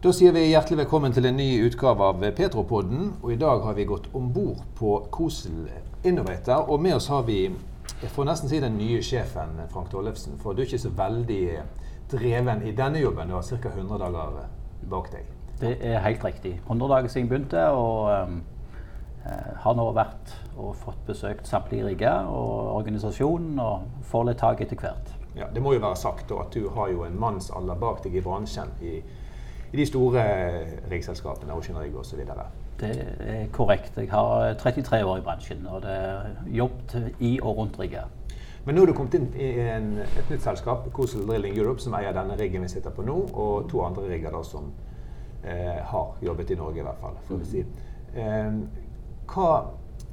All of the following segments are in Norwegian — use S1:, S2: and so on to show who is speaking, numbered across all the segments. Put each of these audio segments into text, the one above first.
S1: Da sier vi hjertelig velkommen til en ny utgave av Petropodden. Og i dag har vi gått om bord på Kosel Innovator. Og med oss har vi, jeg får nesten si den nye sjefen, Frank Tollefsen. For du er ikke så veldig dreven i denne jobben. Du har ca. 100 dager bak deg.
S2: Det er helt riktig. 100 dager siden jeg begynte. og... Um har nå vært og fått besøkt samtlige rigger og organisasjonen og får litt tak etter hvert.
S1: Ja, Det må jo være sagt da, at du har jo en mannsalder bak deg i bransjen i, i de store riggselskapene, Ocean Rig osv.
S2: Det er korrekt. Jeg har 33 år i bransjen og det er jobbet i og rundt rigger.
S1: Men nå har du kommet inn i en, et nytt selskap, Coastal Drilling Europe, som eier denne riggen vi sitter på nå, og to andre rigger da som eh, har jobbet i Norge, i hvert fall. si. Eh, hva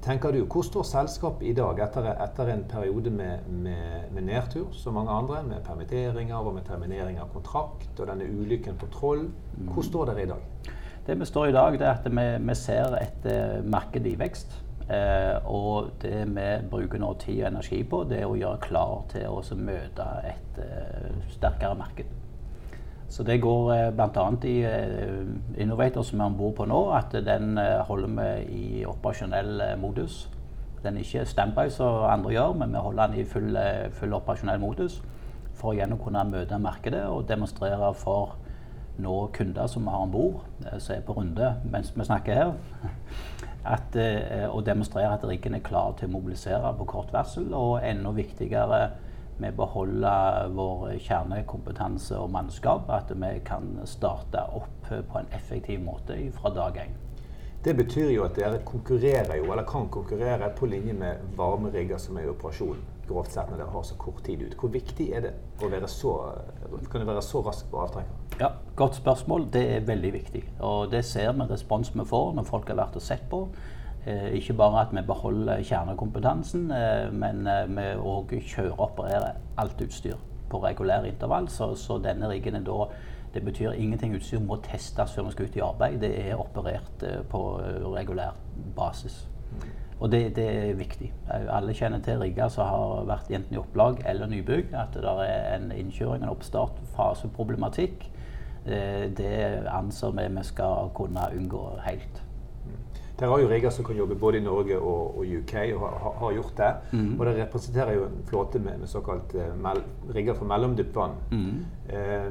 S1: tenker du, Hvor står selskapet i dag etter, etter en periode med, med, med, nedtur, som mange andre, med permitteringer og med terminering av kontrakt og denne ulykken på Troll? Hvor står dere i dag?
S2: Det vi står i dag, det er at vi, vi ser et uh, marked i vekst. Eh, og det vi bruker nå tid og energi på, det er å gjøre klar til å møte et eh, sterkere marked. Så det går eh, bl.a. i eh, Innovator som er om bord på nå, at den eh, holder vi i operasjonell modus. Den er ikke standby som andre gjør, men vi holder den i full, full operasjonell modus for igjen å kunne møte markedet og demonstrere for nå kunder som vi har om bord, som er på runde mens vi snakker her, at, og demonstrere at riggen er klar til å mobilisere på kort varsel. Og enda viktigere vi beholder vår kjernekompetanse og mannskap. At vi kan starte opp på en effektiv måte fra dag én.
S1: Det betyr jo at dere konkurrerer jo, eller kan konkurrere på linje med varmerigger som er i operasjon, grovt sett når dere har så kort tid ut. Hvor viktig er det å være så, kan det være så rask på avtrekker?
S2: Ja, Godt spørsmål. Det er veldig viktig. Og det ser vi respons vi får når folk har vært og sett på. Eh, ikke bare at vi beholder kjernekompetansen, eh, men eh, vi òg kjører og opererer alt utstyr på regulære intervall. Så, så denne riggen er da det betyr ingenting utstyr må testes før vi skal ut i arbeid. Det er operert på regulær basis. Og det, det, er viktig. Alle kjenner til rigger som har vært enten i opplag eller nybygg. At det er en innkjøring, en oppstart, faseproblematikk. Det anser vi vi skal kunne unngå helt.
S1: Dere har jo rigger som kan jobbe både i Norge og, og UK, og har, har gjort det. Mm. Og dere representerer jo en flåte med, med såkalt mel, rigger for mellomdyppvann. Mm. Eh,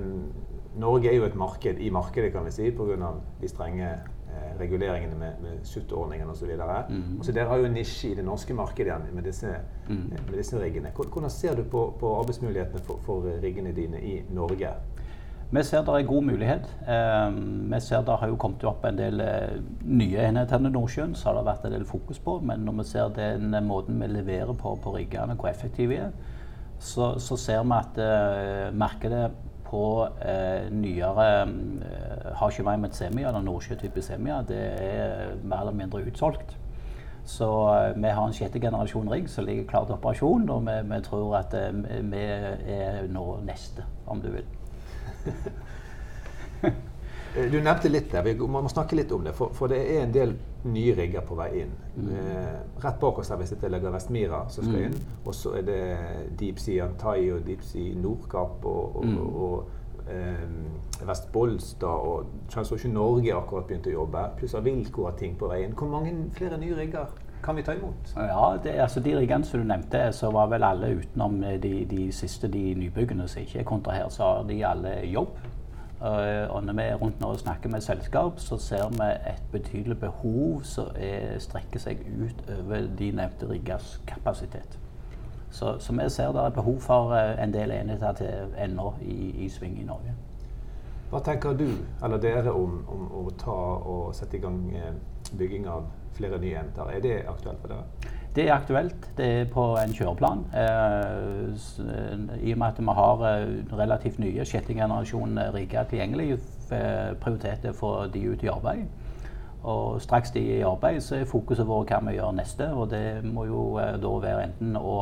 S1: Norge er jo et marked i markedet, kan vi si, pga. de strenge eh, reguleringene med, med SUT-ordningen osv. Mm. Så dere har jo en nisje i det norske markedet igjen med disse, mm. med disse riggene. Hvordan ser du på, på arbeidsmulighetene for, for riggene dine i Norge?
S2: Vi ser det er god mulighet. Eh, vi ser det har jo kommet opp en del eh, nye enheter i Nordsjøen, så har det vært en del fokus på. Men når vi ser den måten vi leverer på på riggene, hvor effektive vi er, så, så, ser vi at uh, markedet på uh, nyere uh, har ikke mer med Semia, eller Nordsjø-type Semia. Det er mer eller mindre utsolgt. Så vi har en sjette generasjon rigg som ligger klar til operasjon, og vi, vi tror at vi er nå neste, om du vil.
S1: Du nevnte litt der, vi må snakke litt om det. For, for det er en del nye rigger på vei inn. Mm. Eh, rett bak oss her vi sitter ligger Vestmira som skal mm. inn. Og så er det Deep Sea Antai og Deep Sea Nordkapp og, og, mm. og eh, Vest Bolstad og Transocean Norge akkurat begynt å jobbe. Pluss Avilco har ting på vei inn. Hvor mange flere nye rigger kan vi ta imot?
S2: Ja, det, altså De riggene som du nevnte, så var vel alle utenom de, de siste de nybyggene som ikke er kontrahert, så har de alle jobb. Uh, og når vi er rundt nå og snakker med selskap, så ser vi et betydelig behov som strekker seg ut over de nevnte riggers kapasitet. Så, så, vi ser det er behov for uh, en del enheter til ennå i, i sving i Norge.
S1: Hva tenker du, eller dere, om, om å ta og sette i gang bygging av flere nye jenter. Er det aktuelt for dere?
S2: Det er aktuelt. Det er på en kjøreplan. Eh, I og med at vi har eh, relativt nye sjette generasjon rigger tilgjengelig, eh, prioritet å få de ut i arbeid. Og straks de er i arbeid, så er fokuset vårt hva vi gjør neste. Og det må jo eh, da være enten å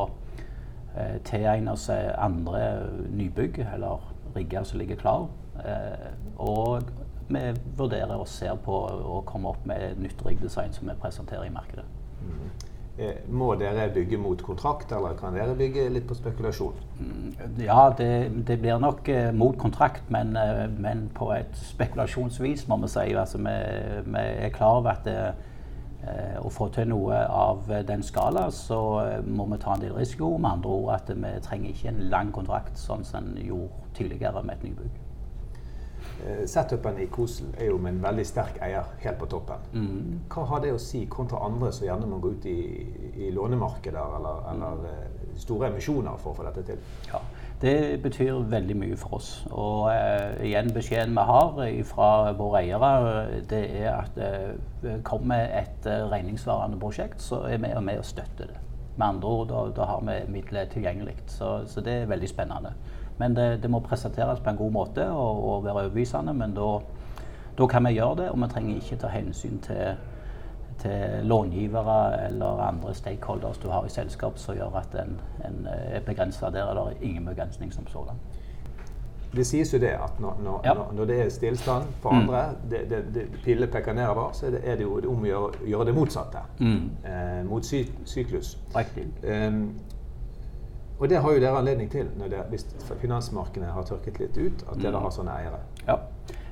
S2: eh, tilegne seg andre nybygg eller rigger som ligger klar. Eh, og vi vurderer og ser på å komme opp med nytt riggdesign som vi presenterer i markedet. Mm.
S1: Eh, må dere bygge mot kontrakt, eller kan dere bygge litt på spekulasjon?
S2: Mm, ja, det, det blir nok eh, mot kontrakt, men, eh, men, på et spekulasjonsvis, må vi si. Altså, vi, vi er klar over at det, eh, å få til noe av den skala, så eh, må vi ta en del risiko. Med andre ord at vi trenger ikke en lang kontrakt, sånn som en gjorde tidligere med et nybygg.
S1: Eh, setupen i Kosel er jo med en veldig sterk eier helt på toppen. Mm. Hva har det å si kontra andre som gjerne må gå ut i, i lånemarkeder eller, eller mm. store emisjoner for å få dette til?
S2: Ja, Det betyr veldig mye for oss. Og eh, igjen beskjeden vi har fra våre eiere, det er at eh, kommer et regningsvarende regningssvarende prosjekt, så er vi med og støtter det. Med andre ord, da, da har vi midler tilgjengelig. Så, så det er veldig spennende. Men det, det, må presenteres på en god måte og, og være overbevisende. Men da kan vi gjøre det, og vi trenger ikke ta hensyn til, til långivere eller andre stakeholders du har i selskap som gjør at en, en er begrensa der. Eller ingen begrensning som sådan.
S1: Det sies jo det at når, når, ja. når det er stillstand for mm. andre, det, det, det, pilene peker nedover, så er det, er det jo om å gjøre, gjøre det motsatte. Mm. Eh, mot sy syklus.
S2: Riktig.
S1: Um, og det har jo dere anledning til det, hvis finansmarkedene har tørket litt ut, at dere mm. har sånne eiere.
S2: Ja,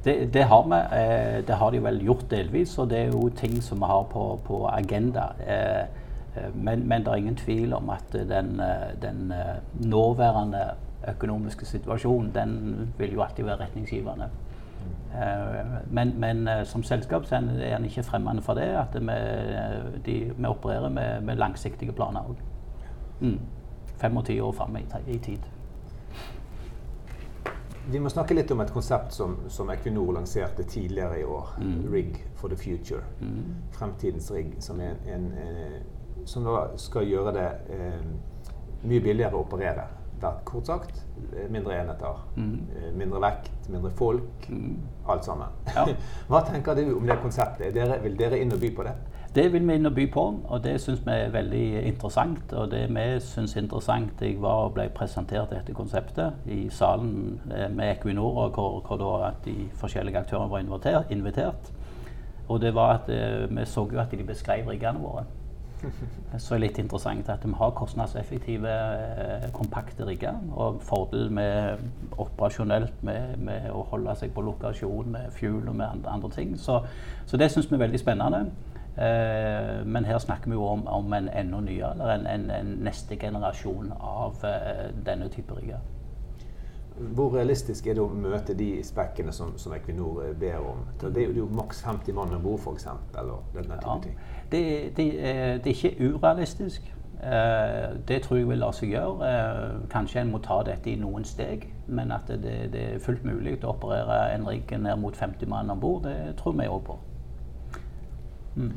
S2: det, det, har vi. Eh, det har de vel gjort delvis, og det er jo ting som vi har på, på agenda. Eh, eh, men, men, det er ingen tvil om at den, den nåværende økonomiske situasjonen, den vil jo alltid være retningsgivende. Men, men, som selskap så er han ikke fremmede for det, at vi, de, vi opererer med, med langsiktige planer òg. 25 år fram i, tid.
S1: Vi må snakke litt om et konsept som, som Equinor lanserte tidligere i år. Mm. Rig for the future. Mm. Fremtidens rigg. Som, en, en, en, som skal gjøre det eh, mye billigere å operere. Kort sagt mindre enheter. Mm. Eh, mindre vekt, mindre folk. Mm. Alt sammen. Ja. Hva tenker du om det konseptet? Dere, vil dere inn og by på det?
S2: Det vil vi inn og by på, og det syns vi er veldig interessant. Og det vi syns er interessant Jeg var og ble presentert dette konseptet i salen eh, med Equinor, hvor, hvor de forskjellige aktørene var invitert. Og det var at eh, vi så jo at de beskrev riggene våre. Så litt interessant at vi har kostnadseffektive, eh, kompakte rigger. Og fordel med operasjonelt med, med, å holde seg på lokasjon med fuel og med andre ting. Så, så det syns vi er veldig spennende. Eh, men her snakker vi jo om, om en enda nyere, eller en, en, en, neste generasjon av eh, denne type rigger.
S1: Hvor realistisk er det å møte de spekkene som, som Equinor eh, ber om? Det er jo, det er jo maks 50 mann om bord, f.eks. Ja,
S2: det, det, det, er ikke urealistisk. det tror jeg vil la seg gjøre. kanskje en må ta dette i noen steg. Men at det, det er fullt mulig å operere en rigg ned mot 50 mann om bord, det tror vi òg på.
S1: Mm.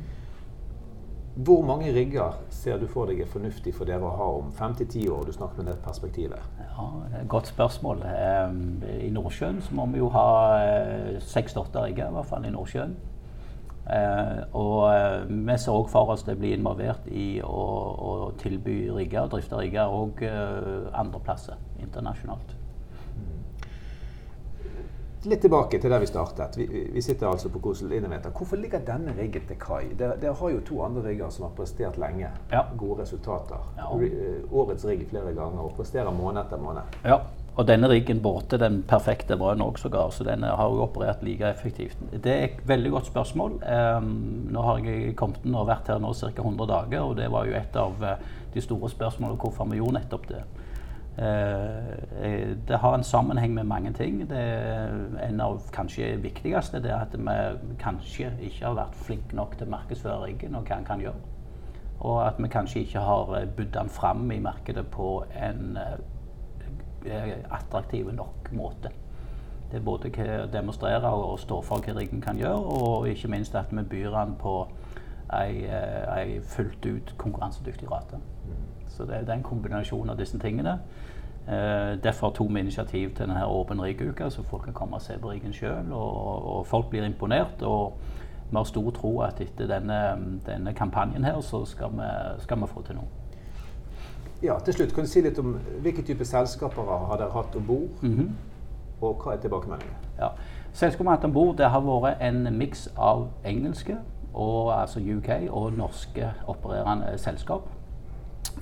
S1: Hvor mange rigger ser du for deg er fornuftig for dere å ha om fem til ti år? Du snakker med det perspektivet.
S2: Ja, Godt spørsmål. I Nordsjøen så må vi jo ha eh, seks-åtte rigger, i hvert fall i Nordsjøen. Eh, og eh, vi ser òg for oss det blir involvert i å, å tilby rigger, drifte rigger òg andre plasser internasjonalt.
S1: Litt tilbake til der vi startet. Vi, vi sitter altså på Kosel Innovator. Hvorfor ligger denne riggen til kai? Dere har jo to andre rigger som har prestert lenge. Ja. Gode resultater. Ja. Eh, årets rigg flere ganger og presterer måned etter måned.
S2: Ja. Og denne riggen båter den perfekte brønn òg sågar, så den har jo operert like effektivt. Det er et veldig godt spørsmål. Um, nå har jeg kommet inn og vært her nå ca. 100 dager, og det var jo et av eh, de store spørsmålene hvorfor vi gjorde nettopp det. Eh, eh, det har en sammenheng med mange ting. En av kanskje viktigste er at vi kanskje ikke har vært flinke nok til å og hva en kan gjøre. Og at vi kanskje ikke har budd den fram i markedet på en attraktiv nok måte. Det er både å demonstrere og stå for hva riggen kan gjøre, og ikke minst at vi byr den på ei, ei fullt ut konkurransedyktig rate. Så det, det er en kombinasjon av disse tingene. Uh, derfor tok vi initiativ til denne Åpen rigg-uka, så folk kan komme og se på riggen sjøl. Og, og, folk blir imponert. Og vi har stor tro at etter denne, denne kampanjen her, så skal vi, skal vi, få til noe.
S1: Ja, til slutt, Kan du si litt om hvilke type selskaper har dere hatt om bord? Mm -hmm. Og hva er tilbakemeldingene?
S2: Ja, Selskapet om bord har vært en miks av engelske og, altså UK og norske opererende selskap.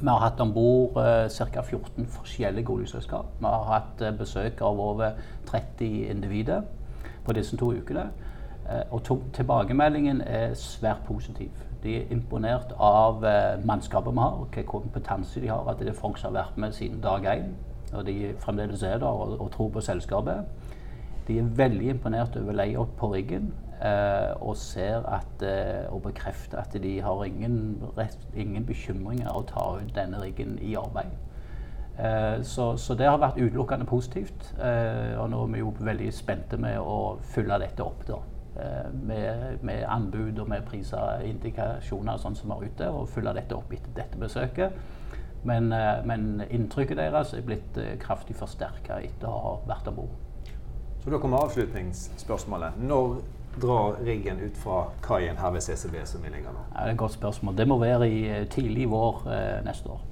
S2: Vi har hatt om bord eh, ca. 14 forskjellige oljeselskap. Vi har hatt eh, besøk av over 30 individer på disse to ukene. Eh, og tilbakemeldingen er svært positiv. De er imponert av eh, mannskapet vi har, hvilken kompetanse de har. At det er folk som har vært med siden dag én, og de fremdeles er der og, og tror på selskapet. De er veldig imponert over layout på riggen. Eh, og ser at, eh, og bekrefter at de har ingen, ingen bekymringer å ta ut denne riggen i arbeid. Eh, så, så, det har vært utelukkende positivt. og nå er vi jo veldig spente med å fylle dette opp. da. Med, med, anbud og med priser, indikasjoner sånn som er ute, og fylle dette opp etter dette besøket. Men, men inntrykket deres er blitt kraftig forsterka etter å ha vært om bord.
S1: Så da kommer avslutningsspørsmålet. Når drar riggen ut fra kaien her ved CCB som vi ligger nå?
S2: Ja, det er et godt spørsmål. Det må være i tidlig vår eh, neste år.